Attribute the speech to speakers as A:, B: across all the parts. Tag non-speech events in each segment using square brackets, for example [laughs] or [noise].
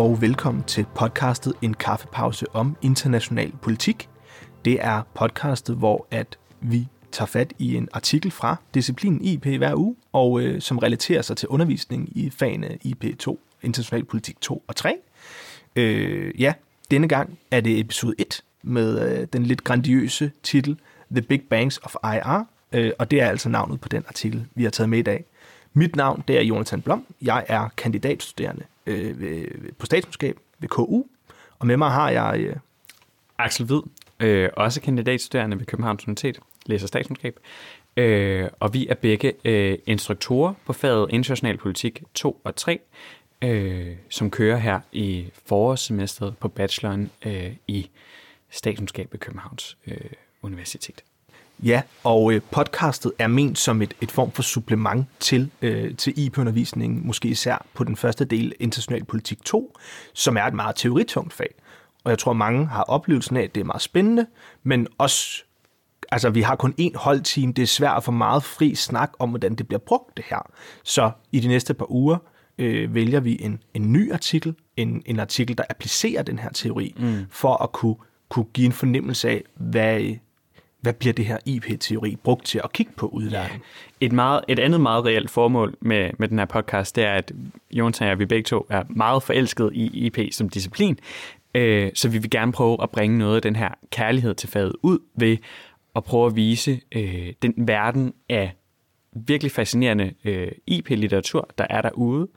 A: Og velkommen til podcastet En kaffepause om international politik. Det er podcastet, hvor at vi tager fat i en artikel fra disciplinen IP hver uge, og øh, som relaterer sig til undervisning i fagene IP2, international politik 2 og 3. Øh, ja, denne gang er det episode 1 med øh, den lidt grandiøse titel The Big Banks of IR, øh, og det er altså navnet på den artikel, vi har taget med i dag. Mit navn det er Jonathan Blom. Jeg er kandidatstuderende øh, øh ved, på statskundskab ved KU, og med mig har jeg... Øh,
B: Axel Hvid, øh, også kandidatstuderende ved Københavns Universitet, læser statskundskab. Øh, og vi er begge øh, instruktorer på faget International Politik 2 og 3, øh, som kører her i forårssemesteret på bacheloren øh, i statskundskab ved Københavns øh, Universitet.
A: Ja, og øh, podcastet er ment som et, et form for supplement til, øh, til IP-undervisningen, måske især på den første del, International Politik 2, som er et meget teoritungt fag. Og jeg tror, mange har oplevelsen af, at det er meget spændende, men også, altså vi har kun én holdteam, det er svært at få meget fri snak om, hvordan det bliver brugt det her. Så i de næste par uger øh, vælger vi en, en ny artikel, en, en artikel, der applicerer den her teori, mm. for at kunne, kunne give en fornemmelse af, hvad hvad bliver det her IP-teori brugt til at kigge på udlandet?
B: Ja. Et, meget, et andet meget reelt formål med, med den her podcast, det er, at Jonas og jeg, vi begge to er meget forelsket i IP som disciplin, øh, så vi vil gerne prøve at bringe noget af den her kærlighed til faget ud ved at prøve at vise øh, den verden af virkelig fascinerende øh, IP-litteratur, der er derude,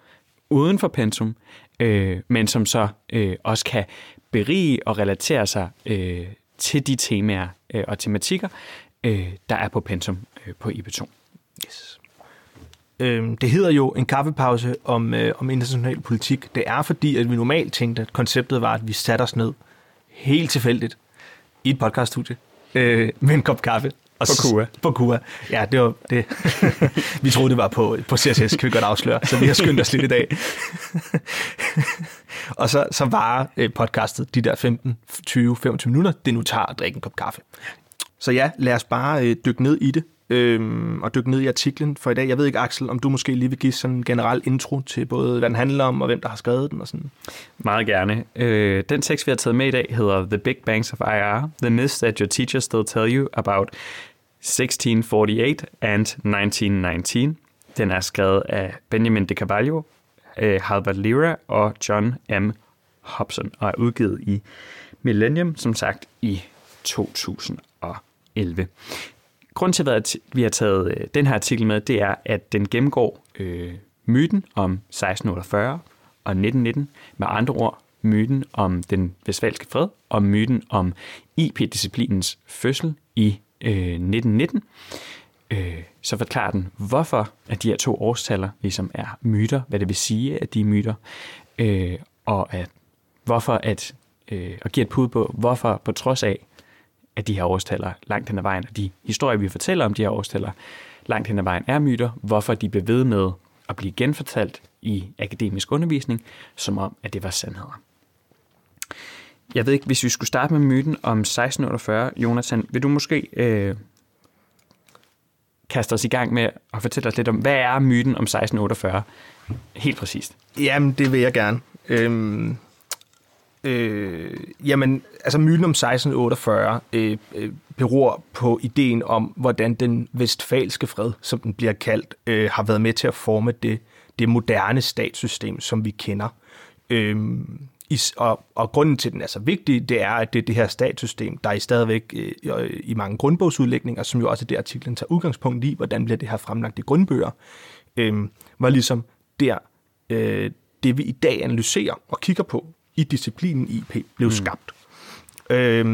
B: uden for pensum, øh, men som så øh, også kan berige og relatere sig øh, til de temaer øh, og tematikker, øh, der er på pensum øh, på IB2. Yes.
A: Øhm, det hedder jo en kaffepause om, øh, om international politik. Det er fordi, at vi normalt tænkte, at konceptet var, at vi satte os ned helt tilfældigt i et podcaststudie øh, med en kop kaffe.
B: Og på KUA.
A: På KUA. Ja, det var det. [laughs] vi troede, det var på, på CSS, kan vi godt afsløre. Så vi har skyndt os lidt i dag. [laughs] og så, så var øh, podcastet de der 15, 20, 25 minutter, det nu tager at drikke en kop kaffe. Så ja, lad os bare øh, dykke ned i det, øhm, og dykke ned i artiklen for i dag. Jeg ved ikke, Axel, om du måske lige vil give sådan en generel intro til både, hvad den handler om, og hvem der har skrevet den og sådan.
B: Meget gerne. Øh, den tekst, vi har taget med i dag, hedder The Big Banks of IR, The Myths That Your Teachers Still Tell You About 1648 and 1919. Den er skrevet af Benjamin de Carvalho, øh, Halbert Lira og John M. Hobson, og er udgivet i Millennium, som sagt, i 2011. Grunden til, at vi har taget øh, den her artikel med, det er, at den gennemgår øh, myten om 1648 og 1919. Med andre ord, myten om den vestfalske fred og myten om IP-disciplinens fødsel i øh, 1919. Øh, så forklarer den, hvorfor at de her to årstaller ligesom er myter, hvad det vil sige, at de er myter, øh, og at hvorfor at, øh, og giver et pud på, hvorfor på trods af, at de her årstaller langt hen ad vejen, og de historier, vi fortæller om de her årstaller langt hen ad vejen er myter, hvorfor de bliver ved med at blive genfortalt i akademisk undervisning, som om, at det var sandheder. Jeg ved ikke, hvis vi skulle starte med myten om 1648, Jonathan, vil du måske øh, kaste os i gang med at fortælle os lidt om, hvad er myten om 1648? Helt præcist.
A: Jamen, det vil jeg gerne. Øhm, øh, jamen, altså myten om 1648 øh, øh, beror på ideen om, hvordan den vestfalske fred, som den bliver kaldt, øh, har været med til at forme det, det moderne statssystem, som vi kender. Øhm, og, og grunden til, at den er så vigtig, det er, at det er det her statssystem, der er i stadigvæk øh, i mange grundbogsudlægninger, som jo også er det, artiklen tager udgangspunkt i, hvordan bliver det her fremlagt i grundbøger, øh, var ligesom der, øh, det vi i dag analyserer og kigger på i disciplinen IP, blev mm. skabt. Øh,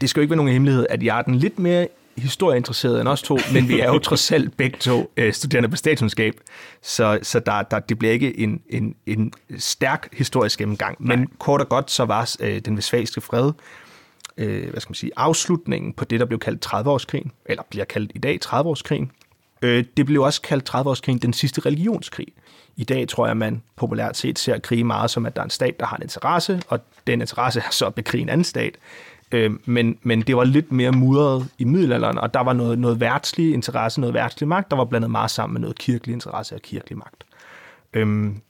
A: det skal jo ikke være nogen hemmelighed, at jeg er den lidt mere historieinteresserede end os to, men vi er jo trods alt begge to øh, studerende på statskundskab, så, så der, der, det bliver ikke en, en, en stærk historisk gennemgang. Men Nej. kort og godt, så var øh, den vestfalske fred øh, hvad skal man sige, afslutningen på det, der blev kaldt 30-årskrigen, eller bliver kaldt i dag 30-årskrigen. Øh, det blev også kaldt 30-årskrigen den sidste religionskrig. I dag tror jeg, man populært set ser krig meget som, at der er en stat, der har en interesse, og den interesse er så at bekrige en anden stat. Øh, men, men det var lidt mere mudret i middelalderen, og der var noget, noget værtslig interesse, noget værtslig magt, der var blandet meget sammen med noget kirkelig interesse og kirkelig magt. Øhm,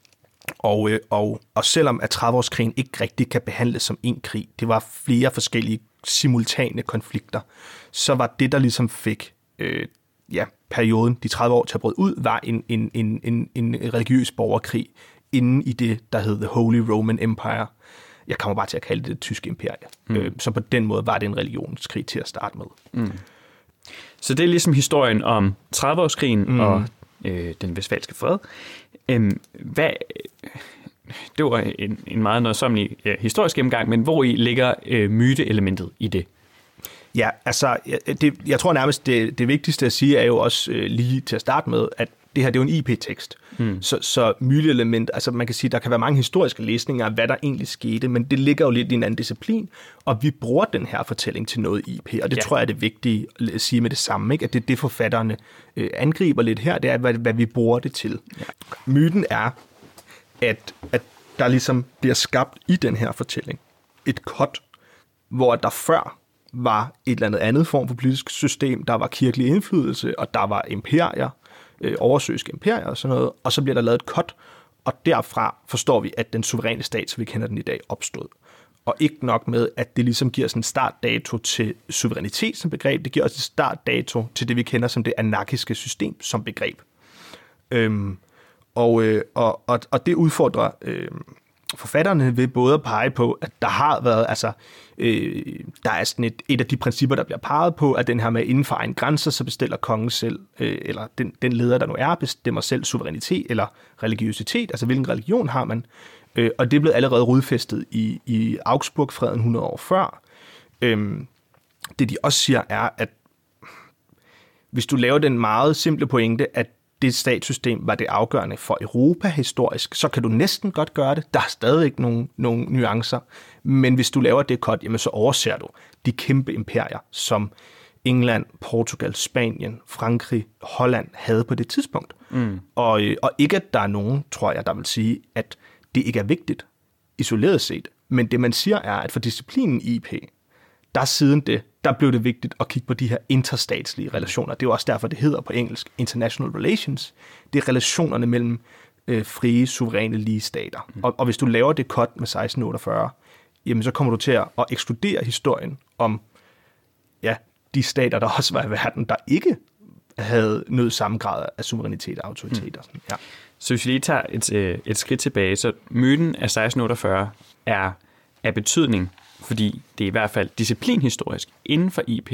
A: Og, øh, og, og selvom at 30-årskrigen ikke rigtig kan behandles som en krig, det var flere forskellige simultane konflikter, så var det, der ligesom fik øh, ja, perioden, de 30 år til at bryde ud, var en, en, en, en, en religiøs borgerkrig inden i det, der hed The Holy Roman Empire. Jeg kommer bare til at kalde det det tyske imperie. Mm. Øh, så på den måde var det en religionskrig til at starte med. Mm.
B: Så det er ligesom historien om 30-årskrigen mm. og øh, den vestfalske fred. Øhm, hvad, det var en, en meget nøjsommelig ja, historisk gennemgang, men hvor i ligger øh, myteelementet i det?
A: Ja, altså, det, jeg tror nærmest, det, det vigtigste at sige er jo også øh, lige til at starte med, at det her det er jo en IP-tekst. Mm. Så, så myteelement, altså man kan sige, der kan være mange historiske læsninger af, hvad der egentlig skete, men det ligger jo lidt i en anden disciplin, og vi bruger den her fortælling til noget IP, og det ja. tror jeg er det vigtige at sige med det samme, ikke? at det det forfatterne øh, angriber lidt her, det er, hvad, hvad vi bruger det til. Ja. Myten er, at, at der ligesom bliver skabt i den her fortælling et kort, hvor der før var et eller andet andet form for politisk system, der var kirkelig indflydelse, og der var imperier, øh, oversøiske imperier og sådan noget, og så bliver der lavet et cut, og derfra forstår vi, at den suveræne stat, som vi kender den i dag, opstod. Og ikke nok med, at det ligesom giver sådan en startdato til suverænitet som begreb, det giver også en startdato til det, vi kender som det anarkiske system som begreb. Øhm, og, øh, og, og, og det udfordrer øh, forfatterne vil både pege på, at der har været, altså, øh, der er sådan et, et af de principper, der bliver peget på, at den her med inden for egen grænser, så bestiller kongen selv, øh, eller den, den leder, der nu er, bestemmer selv suverænitet eller religiøsitet, altså hvilken religion har man, øh, og det blev allerede rodfæstet i, i Augsburg-freden 100 år før. Øh, det de også siger er, at hvis du laver den meget simple pointe, at det statssystem var det afgørende for Europa historisk, så kan du næsten godt gøre det. Der er stadig ikke nogen, nogen nuancer. Men hvis du laver det godt, jamen så overser du de kæmpe imperier, som England, Portugal, Spanien, Frankrig, Holland havde på det tidspunkt. Mm. Og, øh, og ikke at der er nogen, tror jeg, der vil sige, at det ikke er vigtigt isoleret set. Men det man siger er, at for disciplinen IP, der siden det, der blev det vigtigt at kigge på de her interstatslige relationer. Det er jo også derfor, det hedder på engelsk International Relations. Det er relationerne mellem øh, frie, suveræne, lige stater. Mm. Og, og hvis du laver det cut med 1648, jamen så kommer du til at, at ekskludere historien om ja, de stater, der også var i verden, der ikke havde nødt samme grad af suverænitet og autoritet. Mm. Ja.
B: Så hvis vi lige tager et, øh, et skridt tilbage, så myten af 1648 er af betydning fordi det er i hvert fald disciplinhistorisk inden for IP,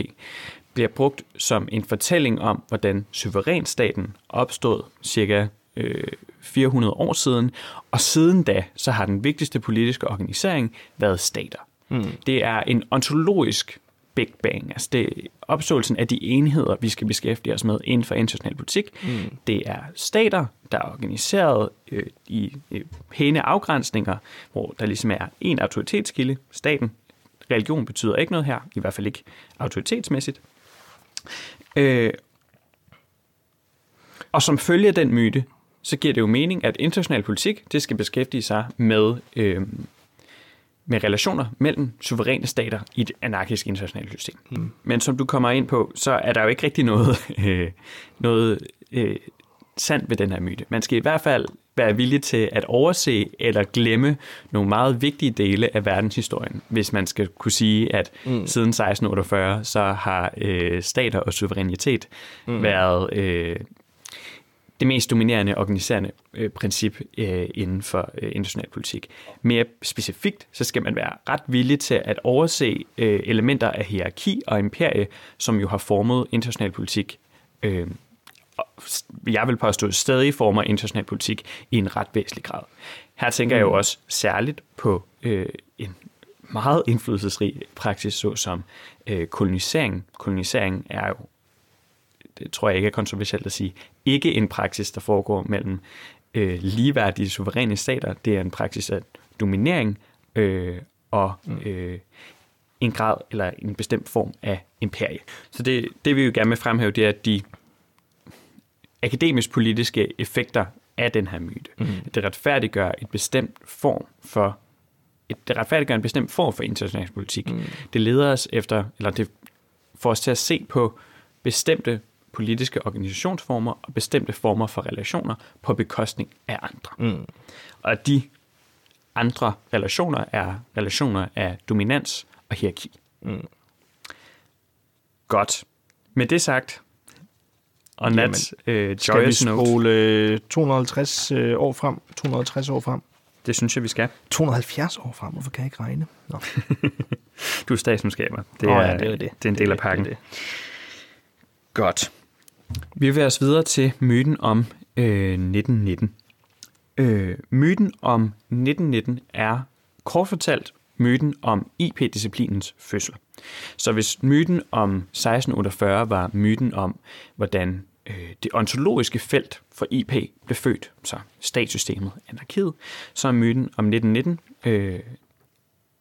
B: bliver brugt som en fortælling om, hvordan suverænstaten opstod cirka øh, 400 år siden, og siden da, så har den vigtigste politiske organisering været stater. Mm. Det er en ontologisk Big Bang. Altså det opståelsen af de enheder, vi skal beskæftige os med inden for international politik. Mm. Det er stater, der er organiseret øh, i øh, pæne afgrænsninger, hvor der ligesom er en autoritetskilde, staten. Religion betyder ikke noget her, i hvert fald ikke autoritetsmæssigt. Øh, og som følge af den myte, så giver det jo mening, at international politik, det skal beskæftige sig med øh, med relationer mellem suveræne stater i et anarkisk internationalt system. Mm. Men som du kommer ind på, så er der jo ikke rigtig noget, [laughs] øh, noget øh, sandt ved den her myte. Man skal i hvert fald være villig til at overse eller glemme nogle meget vigtige dele af verdenshistorien, hvis man skal kunne sige, at mm. siden 1648, så har øh, stater og suverænitet mm. været øh, det mest dominerende organiserende øh, princip øh, inden for øh, international politik. Mere specifikt, så skal man være ret villig til at overse øh, elementer af hierarki og imperie, som jo har formet international politik. Øh, jeg vil påstå stadig former international politik i en ret væsentlig grad. Her tænker jeg jo mm. også særligt på øh, en meget indflydelsesrig praksis, såsom øh, kolonisering. Kolonisering er jo det tror jeg ikke er kontroversielt at sige, ikke en praksis, der foregår mellem øh, ligeværdige suveræne stater. Det er en praksis af dominering øh, og mm. øh, en grad eller en bestemt form af imperie. Så det, det vi jo gerne vil fremhæve, det er de akademisk-politiske effekter af den her myte. Mm. Det retfærdiggør et bestemt form for et, det retfærdiggør en bestemt form for international politik. Mm. Det leder os efter, eller det får os til at se på bestemte politiske organisationsformer og bestemte former for relationer på bekostning af andre.
A: Mm.
B: Og de andre relationer er relationer af dominans og hierarki.
A: Mm.
B: Godt. Med det sagt, og nat øh,
A: Skal vi
B: joyous note,
A: spole øh, 250 øh, år frem? 250 år frem?
B: det synes jeg, vi skal.
A: 270 år frem? Hvorfor kan jeg ikke regne? Nå. [laughs]
B: Du er statsmundskaber. Det, er,
A: ja, det er det.
B: det er en
A: Det
B: del af
A: det,
B: pakken.
A: det er
B: Godt. Vi vil os videre til myten om øh, 1919. Øh, myten om 1919 er kort fortalt myten om IP-disciplinens fødsel. Så hvis myten om 1648 var myten om, hvordan øh, det ontologiske felt for IP blev født, så statssystemet, anarkiet, så er myten om 1919 øh,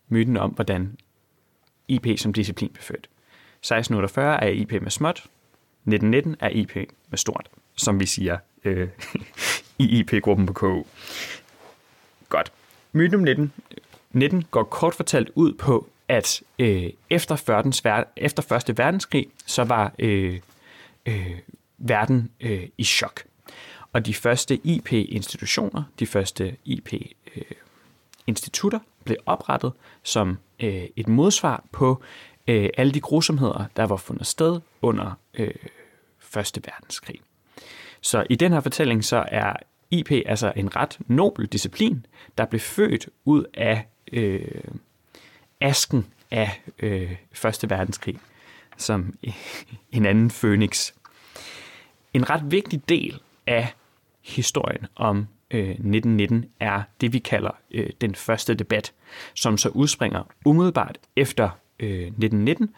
B: myten om, hvordan IP som disciplin blev født. 1648 er IP med småt, 1919 er IP med stort, som vi siger øh, [laughs] i IP-gruppen på KU. Godt. Myten om 19, 19 går kort fortalt ud på, at øh, efter, førdens, ver- efter Første Verdenskrig, så var øh, øh, verden øh, i chok. Og de første IP-institutioner, de første IP-institutter, øh, blev oprettet som øh, et modsvar på øh, alle de grusomheder, der var fundet sted under øh, Første Verdenskrig. Så i den her fortælling, så er IP altså en ret nobel disciplin, der blev født ud af øh, asken af øh, Første Verdenskrig, som [laughs] en anden fønix. En ret vigtig del af historien om øh, 1919 er det, vi kalder øh, den første debat, som så udspringer umiddelbart efter øh, 1919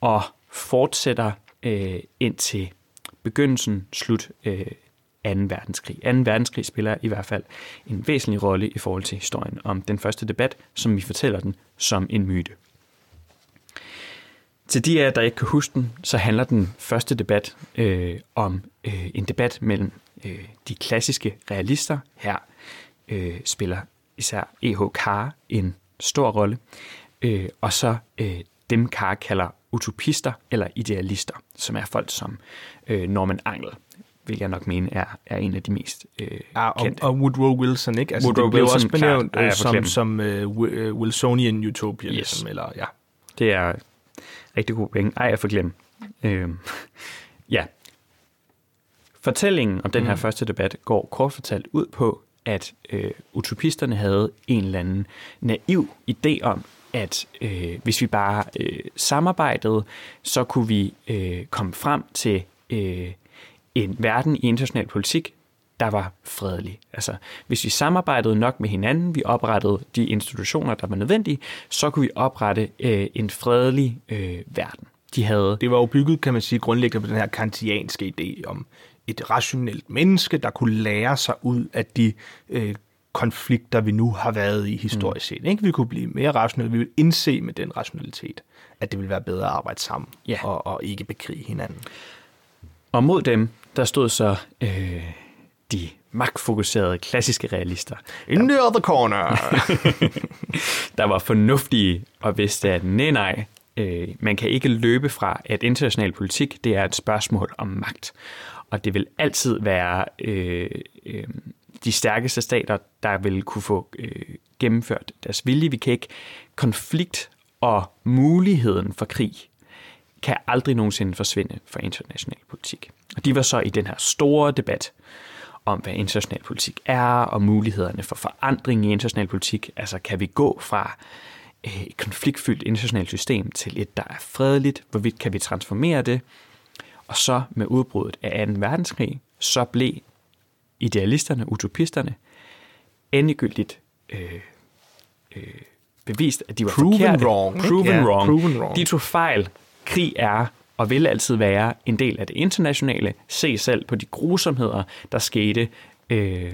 B: og fortsætter øh, indtil begyndelsen, slut øh, 2. verdenskrig. 2. verdenskrig spiller i hvert fald en væsentlig rolle i forhold til historien om den første debat, som vi fortæller den som en myte. Til de af jer, der ikke kan huske den, så handler den første debat øh, om øh, en debat mellem øh, de klassiske realister. Her øh, spiller især E.H. Carr en stor rolle. Øh, og så øh, dem Carr kalder utopister eller idealister, som er folk som øh, Norman Angel, vil jeg nok mene er, er en af de mest øh,
A: Ja, og,
B: kendte.
A: og Woodrow Wilson, ikke? Altså,
B: Woodrow
A: det blev
B: Wilson,
A: også benævnt
B: klart.
A: Øh, som, som uh, Wilsonian utopianism,
B: Yes.
A: eller ja.
B: Det er rigtig god penge. Ej, jeg får glemt. Øh, [laughs] ja. Fortællingen om den her mm. første debat går kort fortalt ud på, at øh, utopisterne havde en eller anden naiv idé om, at øh, hvis vi bare øh, samarbejdede, så kunne vi øh, komme frem til øh, en verden i international politik, der var fredelig. Altså, hvis vi samarbejdede nok med hinanden, vi oprettede de institutioner, der var nødvendige, så kunne vi oprette øh, en fredelig øh, verden. De havde
A: Det var jo bygget, kan man sige, grundlæggende på den her kantianske idé om et rationelt menneske, der kunne lære sig ud af de øh, konflikter, vi nu har været i historisk set. Ikke? Vi kunne blive mere rationelle. Vi ville indse med den rationalitet, at det ville være bedre at arbejde sammen
B: Ja.
A: og, og ikke bekrige hinanden.
B: Og mod dem, der stod så øh, de magtfokuserede klassiske realister,
A: In the other corner! [laughs]
B: der var fornuftige og vidste, at nej, nej, øh, man kan ikke løbe fra, at international politik, det er et spørgsmål om magt. Og det vil altid være øh, øh, de stærkeste stater, der vil kunne få øh, gennemført deres vilje. Vi kan ikke konflikt og muligheden for krig kan aldrig nogensinde forsvinde fra international politik. Og de var så i den her store debat om, hvad international politik er, og mulighederne for forandring i international politik. Altså, kan vi gå fra øh, et konfliktfyldt internationalt system til et, der er fredeligt? Hvorvidt kan vi transformere det? Og så med udbruddet af 2. verdenskrig, så blev idealisterne, utopisterne, endegyldigt øh, øh, bevist, at de var
A: Proven
B: forkerte.
A: wrong?
B: Proven,
A: Ja,
B: wrong.
A: proven wrong.
B: De tog fejl. Krig er og vil altid være en del af det internationale. Se selv på de grusomheder, der skete øh,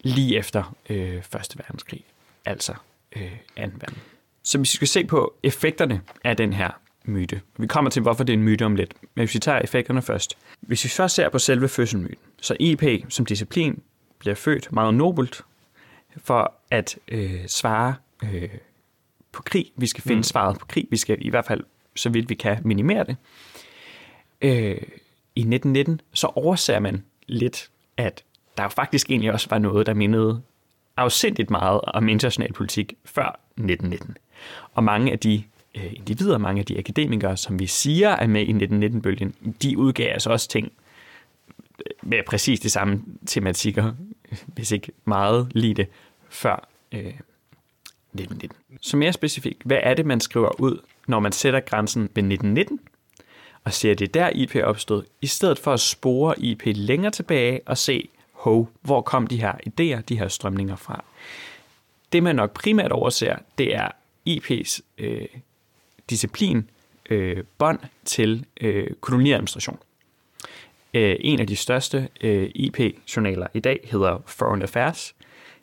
B: lige efter øh, Første Verdenskrig. Altså øh, 2. verden. Så hvis vi skal se på effekterne af den her myte. Vi kommer til, hvorfor det er en myte om lidt. Men hvis vi tager effekterne først. Hvis vi først ser på selve fødselmyten, så IP som disciplin bliver født meget nobelt for at øh, svare øh, på krig. Vi skal finde mm. svaret på krig. Vi skal i hvert fald, så vidt vi kan, minimere det. Øh, i 1919, så overser man lidt, at der jo faktisk egentlig også var noget, der mindede afsindigt meget om international politik før 1919. Og mange af de øh, individer, mange af de akademikere, som vi siger er med i 1919-bølgen, de udgav altså også ting med præcis de samme tematikker, hvis ikke meget lige det, før øh, 1919. Så mere specifikt, hvad er det, man skriver ud, når man sætter grænsen ved 1919, og ser det der IP opstod, i stedet for at spore IP længere tilbage og se, hov, hvor kom de her idéer, de her strømninger fra. Det man nok primært overser, det er IP's øh, disciplin, øh, bånd til øh, koloniadministration. Øh, en af de største øh, IP-journaler i dag hedder Foreign Affairs.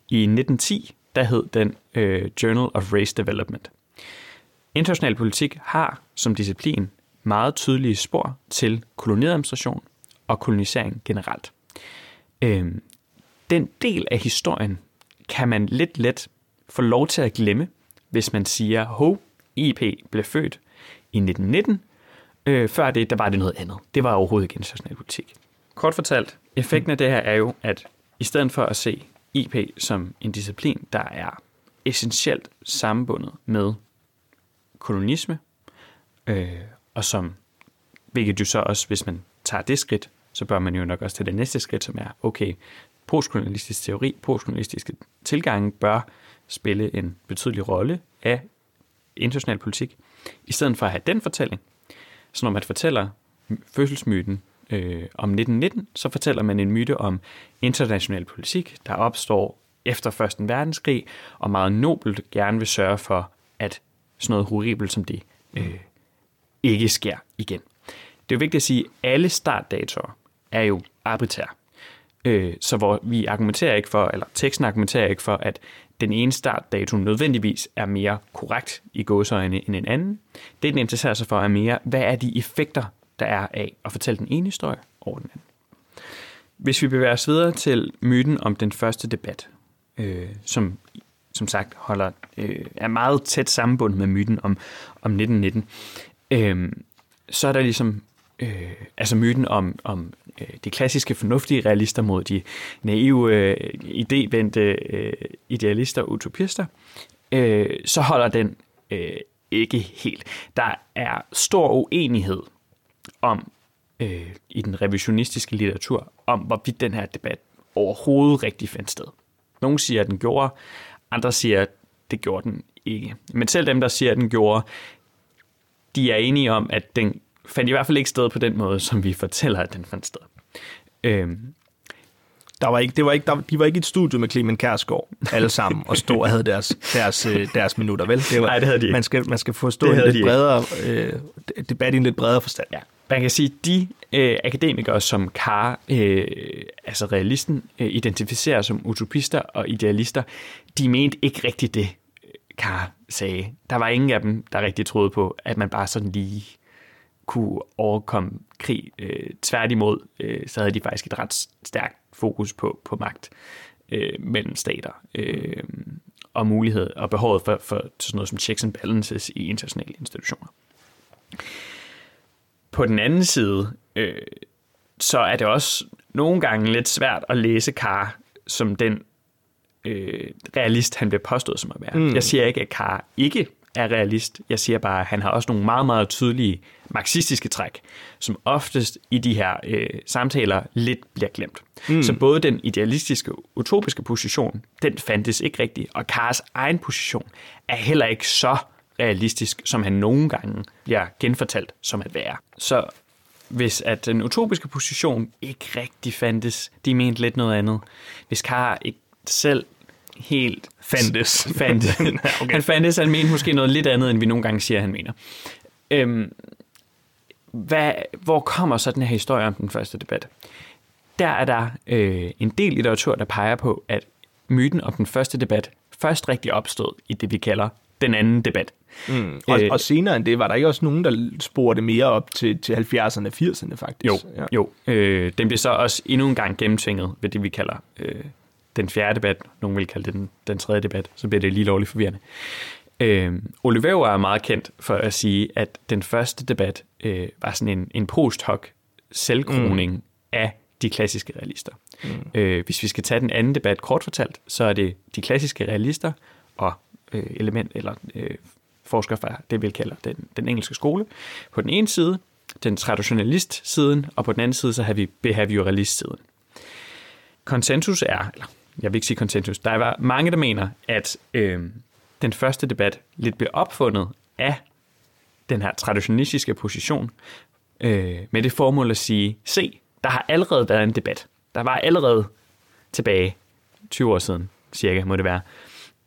B: I 1910 der hed den øh, Journal of Race Development. International politik har som disciplin meget tydelige spor til koloniadministration og kolonisering generelt. Øh, den del af historien kan man lidt let få lov til at glemme, hvis man siger, hov, IP blev født i 1919. Øh, før det, der var det noget andet. Det var overhovedet ikke international politik. Kort fortalt, effekten af det her er jo, at i stedet for at se IP som en disciplin, der er essentielt sammenbundet med kolonisme, øh, og som, hvilket jo så også, hvis man tager det skridt, så bør man jo nok også til det næste skridt, som er, okay, postkolonialistisk teori, postkolonialistiske tilgange bør spille en betydelig rolle af international politik, i stedet for at have den fortælling. Så når man fortæller fødselsmyten øh, om 1919, så fortæller man en myte om international politik, der opstår efter 1. verdenskrig, og meget nobelt gerne vil sørge for, at sådan noget horribelt som det øh, ikke sker igen. Det er jo vigtigt at sige, at alle startdatoer er jo arbitrære. Øh, så hvor vi argumenterer ikke for, eller teksten argumenterer ikke for, at den ene startdato nødvendigvis er mere korrekt i gåsøjne end en anden. Det, den interesserer sig for, er mere, hvad er de effekter, der er af at fortælle den ene historie over den anden. Hvis vi bevæger os videre til myten om den første debat, øh, som som sagt holder, øh, er meget tæt sammenbundet med myten om, om 1919, øh, så er der ligesom øh, altså myten om, om øh, de klassiske fornuftige realister mod de naive, øh, idévendte øh, idealister og utopister, øh, så holder den øh, ikke helt. Der er stor uenighed om øh, i den revisionistiske litteratur, om hvorvidt den her debat overhovedet rigtig fandt sted. Nogle siger, at den gjorde, andre siger, at det gjorde den ikke. Men selv dem, der siger, at den gjorde, de er enige om, at den fandt i hvert fald ikke sted på den måde, som vi fortæller, at den fandt sted. Øhm,
A: der var ikke, det var ikke, der, de var ikke i et studie med Clemen Kærsgaard alle sammen og stod og havde deres, deres, øh, deres minutter, vel?
B: Det var, Nej, det havde de ikke.
A: Man skal, man skal forstå en lidt bredere, øh, debat i en lidt bredere forstand.
B: Ja. Man kan sige, at de øh, akademikere, som Kar, øh, altså realisten, øh, identificerer som utopister og idealister, de mente ikke rigtigt det, Kar sagde. Der var ingen af dem, der rigtig troede på, at man bare sådan lige kunne overkomme krig. Øh, tværtimod, øh, så havde de faktisk et ret stærkt fokus på, på magt øh, mellem stater øh, og mulighed og behovet for, for sådan noget som checks and balances i internationale institutioner. På den anden side, øh, så er det også nogle gange lidt svært at læse Kar som den øh, realist, han bliver påstået som at være. Mm. Jeg siger ikke, at Kar ikke er realist. Jeg siger bare, at han har også nogle meget, meget tydelige marxistiske træk, som oftest i de her øh, samtaler lidt bliver glemt. Mm. Så både den idealistiske, utopiske position, den fandtes ikke rigtigt, og Kars egen position er heller ikke så realistisk, som han nogle gange bliver genfortalt som at være. Så hvis at den utopiske position ikke rigtig fandtes, de mente lidt noget andet. Hvis Kar ikke selv helt
A: fandtes. [laughs]
B: fandtes. [laughs] okay. Han fandtes, han mente måske noget lidt andet, end vi nogle gange siger, han mener. Øhm, hvad, hvor kommer så den her historie om den første debat? Der er der øh, en del litteratur, der peger på, at myten om den første debat først rigtig opstod i det, vi kalder den anden debat.
A: Mm. Og, øh, og senere end det, var der ikke også nogen, der spurgte mere op til, til 70'erne og 80'erne faktisk?
B: Jo, ja. jo. Øh, den blev så også endnu en gang gennemtvinget ved det, vi kalder øh, den fjerde debat. Nogen vil kalde det den, den tredje debat, så bliver det lige lovligt forvirrende. Øh, Oliver er meget kendt for at sige, at den første debat øh, var sådan en, en post hoc selvkroning mm. af de klassiske realister. Mm. Øh, hvis vi skal tage den anden debat kort fortalt, så er det de klassiske realister og øh, element eller øh, forskere fra det, vi kalder den, den engelske skole. På den ene side, den traditionalist-siden, og på den anden side, så har vi behavioralist-siden. Konsensus er, eller jeg vil ikke sige konsensus, der er mange, der mener, at øh, den første debat lidt bliver opfundet af den her traditionalistiske position, øh, med det formål at sige, se, der har allerede været en debat. Der var allerede tilbage 20 år siden, cirka må det være,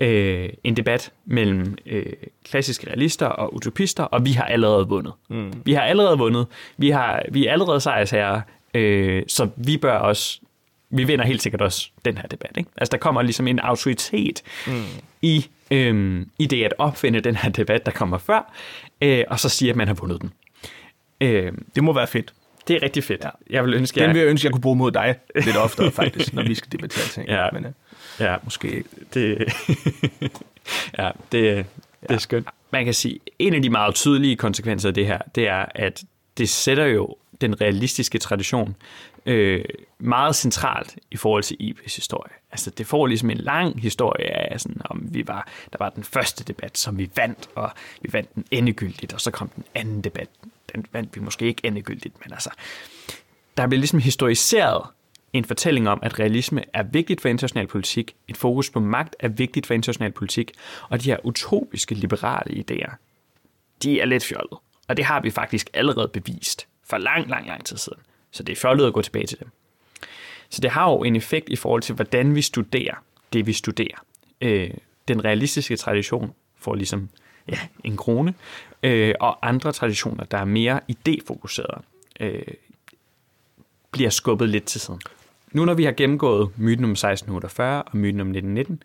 B: øh, en debat mellem øh, klassiske realister og utopister, og vi har allerede vundet. Mm. Vi har allerede vundet. Vi, har, vi er allerede sejrsherrer, øh, så vi bør også vi vinder helt sikkert også den her debat. Ikke? Altså der kommer ligesom en autoritet mm. i, øhm, i det at opfinde den her debat, der kommer før, øh, og så sige, at man har vundet den.
A: Øh, det må være fedt.
B: Det er rigtig fedt. Ja. Jeg vil ønske,
A: den vil jeg ønske, jeg kunne bruge mod dig lidt oftere [laughs] faktisk, når vi skal debattere ting.
B: Ja.
A: Men, øh,
B: ja.
A: Måske
B: Det, [laughs] ja, det, det er skønt. Man kan sige, en af de meget tydelige konsekvenser af det her, det er, at det sætter jo den realistiske tradition øh, meget centralt i forhold til IP's historie. Altså det får ligesom en lang historie af, sådan, om vi var, der var den første debat, som vi vandt, og vi vandt den endegyldigt, og så kom den anden debat, den vandt vi måske ikke endegyldigt, men altså, der bliver ligesom historiseret en fortælling om, at realisme er vigtigt for international politik, et fokus på magt er vigtigt for international politik, og de her utopiske liberale idéer, de er lidt fjollet. Og det har vi faktisk allerede bevist for lang, lang, lang tid siden. Så det er fjollet at gå tilbage til dem. Så det har jo en effekt i forhold til, hvordan vi studerer det, vi studerer. Øh, den realistiske tradition får ligesom ja, en krone, øh, og andre traditioner, der er mere idéfokuserede, øh, bliver skubbet lidt til siden. Nu når vi har gennemgået myten om 1648 og myten om 1919,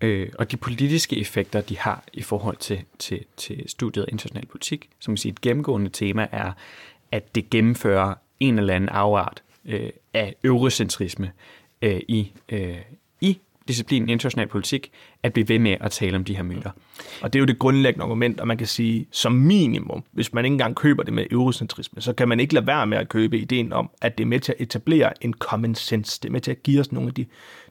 B: øh, og de politiske effekter, de har i forhold til, til, til studiet af international politik, som vi siger, et gennemgående tema er, at det gennemfører en eller anden afart øh, af eurocentrisme øh, i, øh, i disciplinen international politik, at blive ved med at tale om de her myter.
A: Og det er jo det grundlæggende argument, og man kan sige, som minimum, hvis man ikke engang køber det med eurocentrisme, så kan man ikke lade være med at købe ideen om, at det er med til at etablere en common sense. Det er med til at give os nogle af de,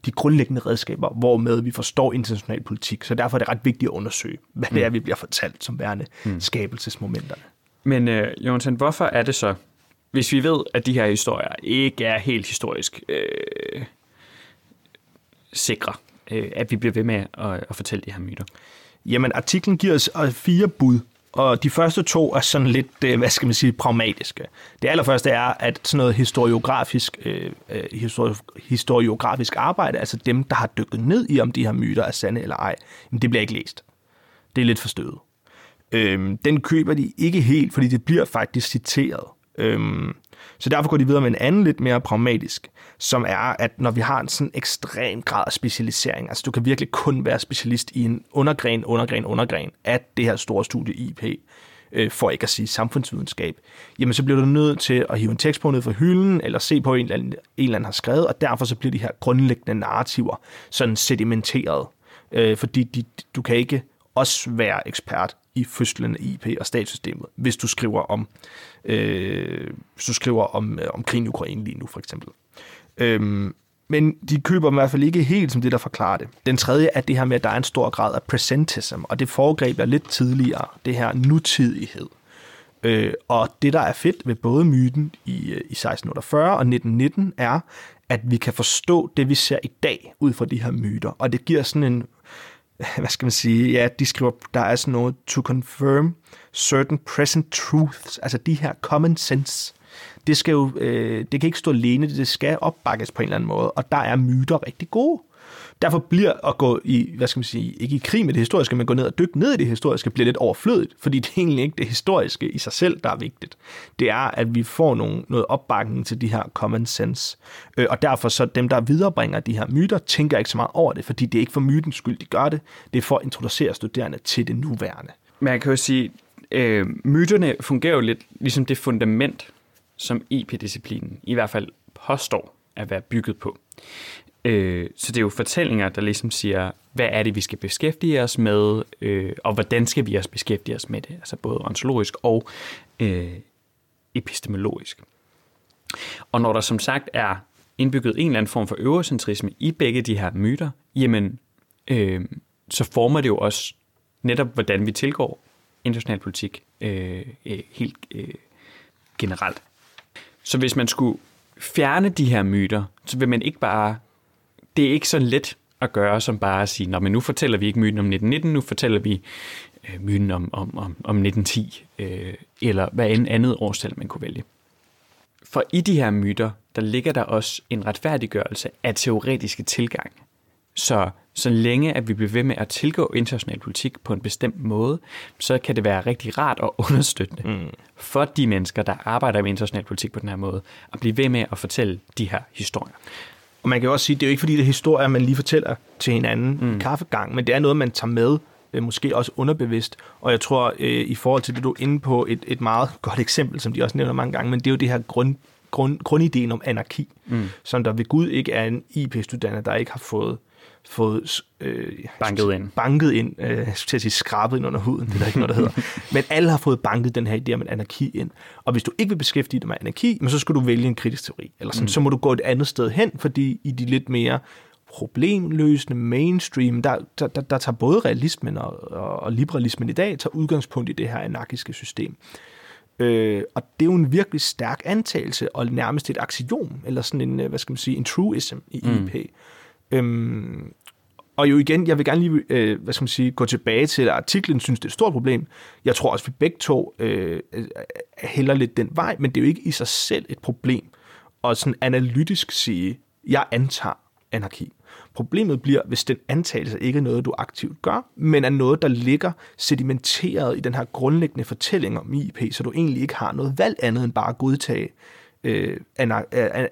A: de grundlæggende redskaber, hvormed vi forstår international politik. Så derfor er det ret vigtigt at undersøge, hvad det er, vi bliver fortalt som værende mm. skabelsesmomenterne.
B: Men øh, Jonathan, hvorfor er det så, hvis vi ved, at de her historier ikke er helt historisk øh, sikre, øh, at vi bliver ved med at, at fortælle de her myter?
A: Jamen, artiklen giver os øh, fire bud, og de første to er sådan lidt, øh, hvad skal man sige, pragmatiske. Det allerførste er, at sådan noget historiografisk, øh, øh histori- historiografisk arbejde, altså dem, der har dykket ned i, om de her myter er sande eller ej, men det bliver ikke læst. Det er lidt forstøvet. Øhm, den køber de ikke helt, fordi det bliver faktisk citeret. Øhm, så derfor går de videre med en anden lidt mere pragmatisk, som er, at når vi har en sådan ekstrem grad af specialisering, altså du kan virkelig kun være specialist i en undergren, undergren, undergren af det her store studie IP, øh, for ikke at sige samfundsvidenskab, jamen så bliver du nødt til at hive en tekst på ned fra hylden, eller se på, en eller anden, en eller anden har skrevet, og derfor så bliver de her grundlæggende narrativer sådan sedimenteret. Øh, fordi de, du kan ikke også være ekspert i fødslen IP og statssystemet, hvis du skriver om, øh, hvis du skriver om, øh, om krigen i Ukraine lige nu, for eksempel. Øhm, men de køber i hvert fald ikke helt som det, der forklarer det. Den tredje er det her med, at der er en stor grad af presentism, og det foregreb jeg lidt tidligere, det her nutidighed. Øh, og det, der er fedt ved både myten i, øh, i 1648 og 1919, er, at vi kan forstå det, vi ser i dag, ud fra de her myter. Og det giver sådan en [laughs] hvad skal man sige, ja, de skriver, der er sådan noget, to confirm certain present truths, altså de her common sense, det skal jo, øh, det kan ikke stå alene, det skal opbakkes på en eller anden måde, og der er myter rigtig gode. Derfor bliver at gå i, hvad skal man sige, ikke i krig med det historiske, men gå ned og dykke ned i det historiske, bliver lidt overflødigt, fordi det er egentlig ikke det historiske i sig selv, der er vigtigt. Det er, at vi får nogle, noget opbakning til de her common sense. Øh, og derfor så dem, der viderebringer de her myter, tænker ikke så meget over det, fordi det er ikke for mytens skyld, de gør det. Det er for at introducere studerende til det nuværende.
B: Man kan jo sige, øh, myterne fungerer jo lidt ligesom det fundament, som IP-disciplinen i hvert fald påstår at være bygget på. Øh, så det er jo fortællinger, der ligesom siger, hvad er det, vi skal beskæftige os med, øh, og hvordan skal vi også beskæftige os med det, altså både ontologisk og øh, epistemologisk. Og når der som sagt er indbygget en eller anden form for eurocentrisme i begge de her myter, jamen, øh, så former det jo også netop, hvordan vi tilgår international politik øh, øh, helt øh, generelt. Så hvis man skulle fjerne de her myter, så vil man ikke bare... Det er ikke så let at gøre, som bare at sige, men nu fortæller vi ikke myten om 1919, nu fortæller vi øh, myten om, om, om, om 1910, øh, eller hvad end andet årstal, man kunne vælge. For i de her myter, der ligger der også en retfærdiggørelse af teoretiske tilgang. Så så længe at vi bliver ved med at tilgå international politik på en bestemt måde, så kan det være rigtig rart og understøttende mm. for de mennesker, der arbejder med international politik på den her måde, at blive ved med at fortælle de her historier.
A: Og man kan jo også sige, at det er jo ikke fordi, det er historier, man lige fortæller til hinanden mm. i kaffegang, men det er noget, man tager med, øh, måske også underbevidst. Og jeg tror, øh, i forhold til det, du er inde på, et, et meget [laughs] godt eksempel, som de også nævner mange gange, men det er jo det her grund, grund, grundideen om anarki, mm. som der ved Gud ikke er en IP-studerende, der ikke har fået fået
B: øh, banket ind,
A: banket ind øh, til at sige skrabet ind under huden, det er der ikke noget, der hedder. [laughs] Men alle har fået banket den her idé om en anarki ind. Og hvis du ikke vil beskæftige dig med anarki, men så skal du vælge en kritisk teori. Eller sådan, mm. så må du gå et andet sted hen, fordi i de lidt mere problemløsende mainstream, der, der, der, der tager både realismen og, og, og liberalismen i dag, tager udgangspunkt i det her anarkiske system. Øh, og det er jo en virkelig stærk antagelse, og nærmest et axiom, eller sådan en, øh, hvad skal man sige, en truism i IP. Mm. Øhm, og jo igen, jeg vil gerne lige øh, hvad skal man sige, gå tilbage til, at artiklen synes, det er et stort problem. Jeg tror også, at vi begge to øh, øh, hælder lidt den vej, men det er jo ikke i sig selv et problem. Og sådan analytisk sige, jeg antager anarki. Problemet bliver, hvis den antagelse ikke er noget, du aktivt gør, men er noget, der ligger sedimenteret i den her grundlæggende fortælling om IP, så du egentlig ikke har noget valg andet end bare at godtage øh,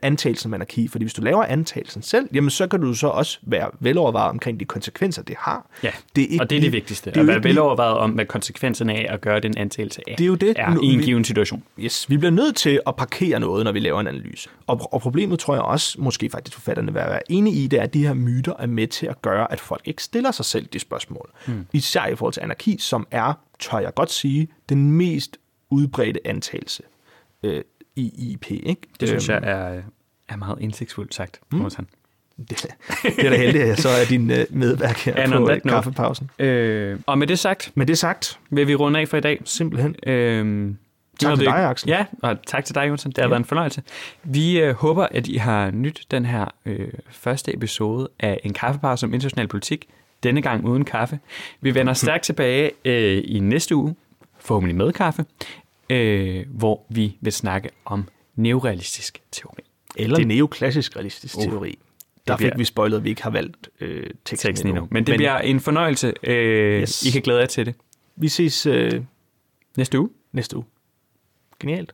A: antagelsen af anarki. Fordi hvis du laver antagelsen selv, jamen så kan du så også være velovervejet omkring de konsekvenser, det har.
B: Ja, det er ikke, og det er det vigtigste. Det er at være velovervejet om, hvad konsekvenserne af at gøre den antagelse af
A: det er, jo det,
B: er i en given situation.
A: Yes, vi bliver nødt til at parkere noget, når vi laver en analyse. Og, og problemet tror jeg også, måske faktisk forfatterne vil være enige i, det er, at de her myter er med til at gøre, at folk ikke stiller sig selv de spørgsmål. Hmm. Især i forhold til anarki, som er, tør jeg godt sige, den mest udbredte antagelse øh, i IP. Ikke?
B: Det synes jeg øhm. er, er meget indsigtsfuldt sagt, mm.
A: Det, det er da heldigt, at jeg så er din uh, medværk her på uh, kaffepausen.
B: Øh, og med det sagt,
A: med det sagt,
B: vil vi runde af for i dag.
A: Simpelthen. Øh, tak til dig, Axel.
B: Ja, og tak til dig, Jonsson. Det har ja. været en fornøjelse. Vi uh, håber, at I har nyt den her uh, første episode af En kaffepause om international politik. Denne gang uden kaffe. Vi vender [laughs] stærkt tilbage uh, i næste uge, forhåbentlig med kaffe øh, hvor vi vil snakke om neorealistisk teori.
A: Eller det, neoklassisk realistisk uh, teori. Der fik vi spoilet, at vi ikke har valgt øh, teksten, teksten endnu.
B: Men det Men, bliver en fornøjelse. Øh, yes. I kan glæde jer til det.
A: Vi ses øh,
B: næste uge.
A: Næste uge. Genialt.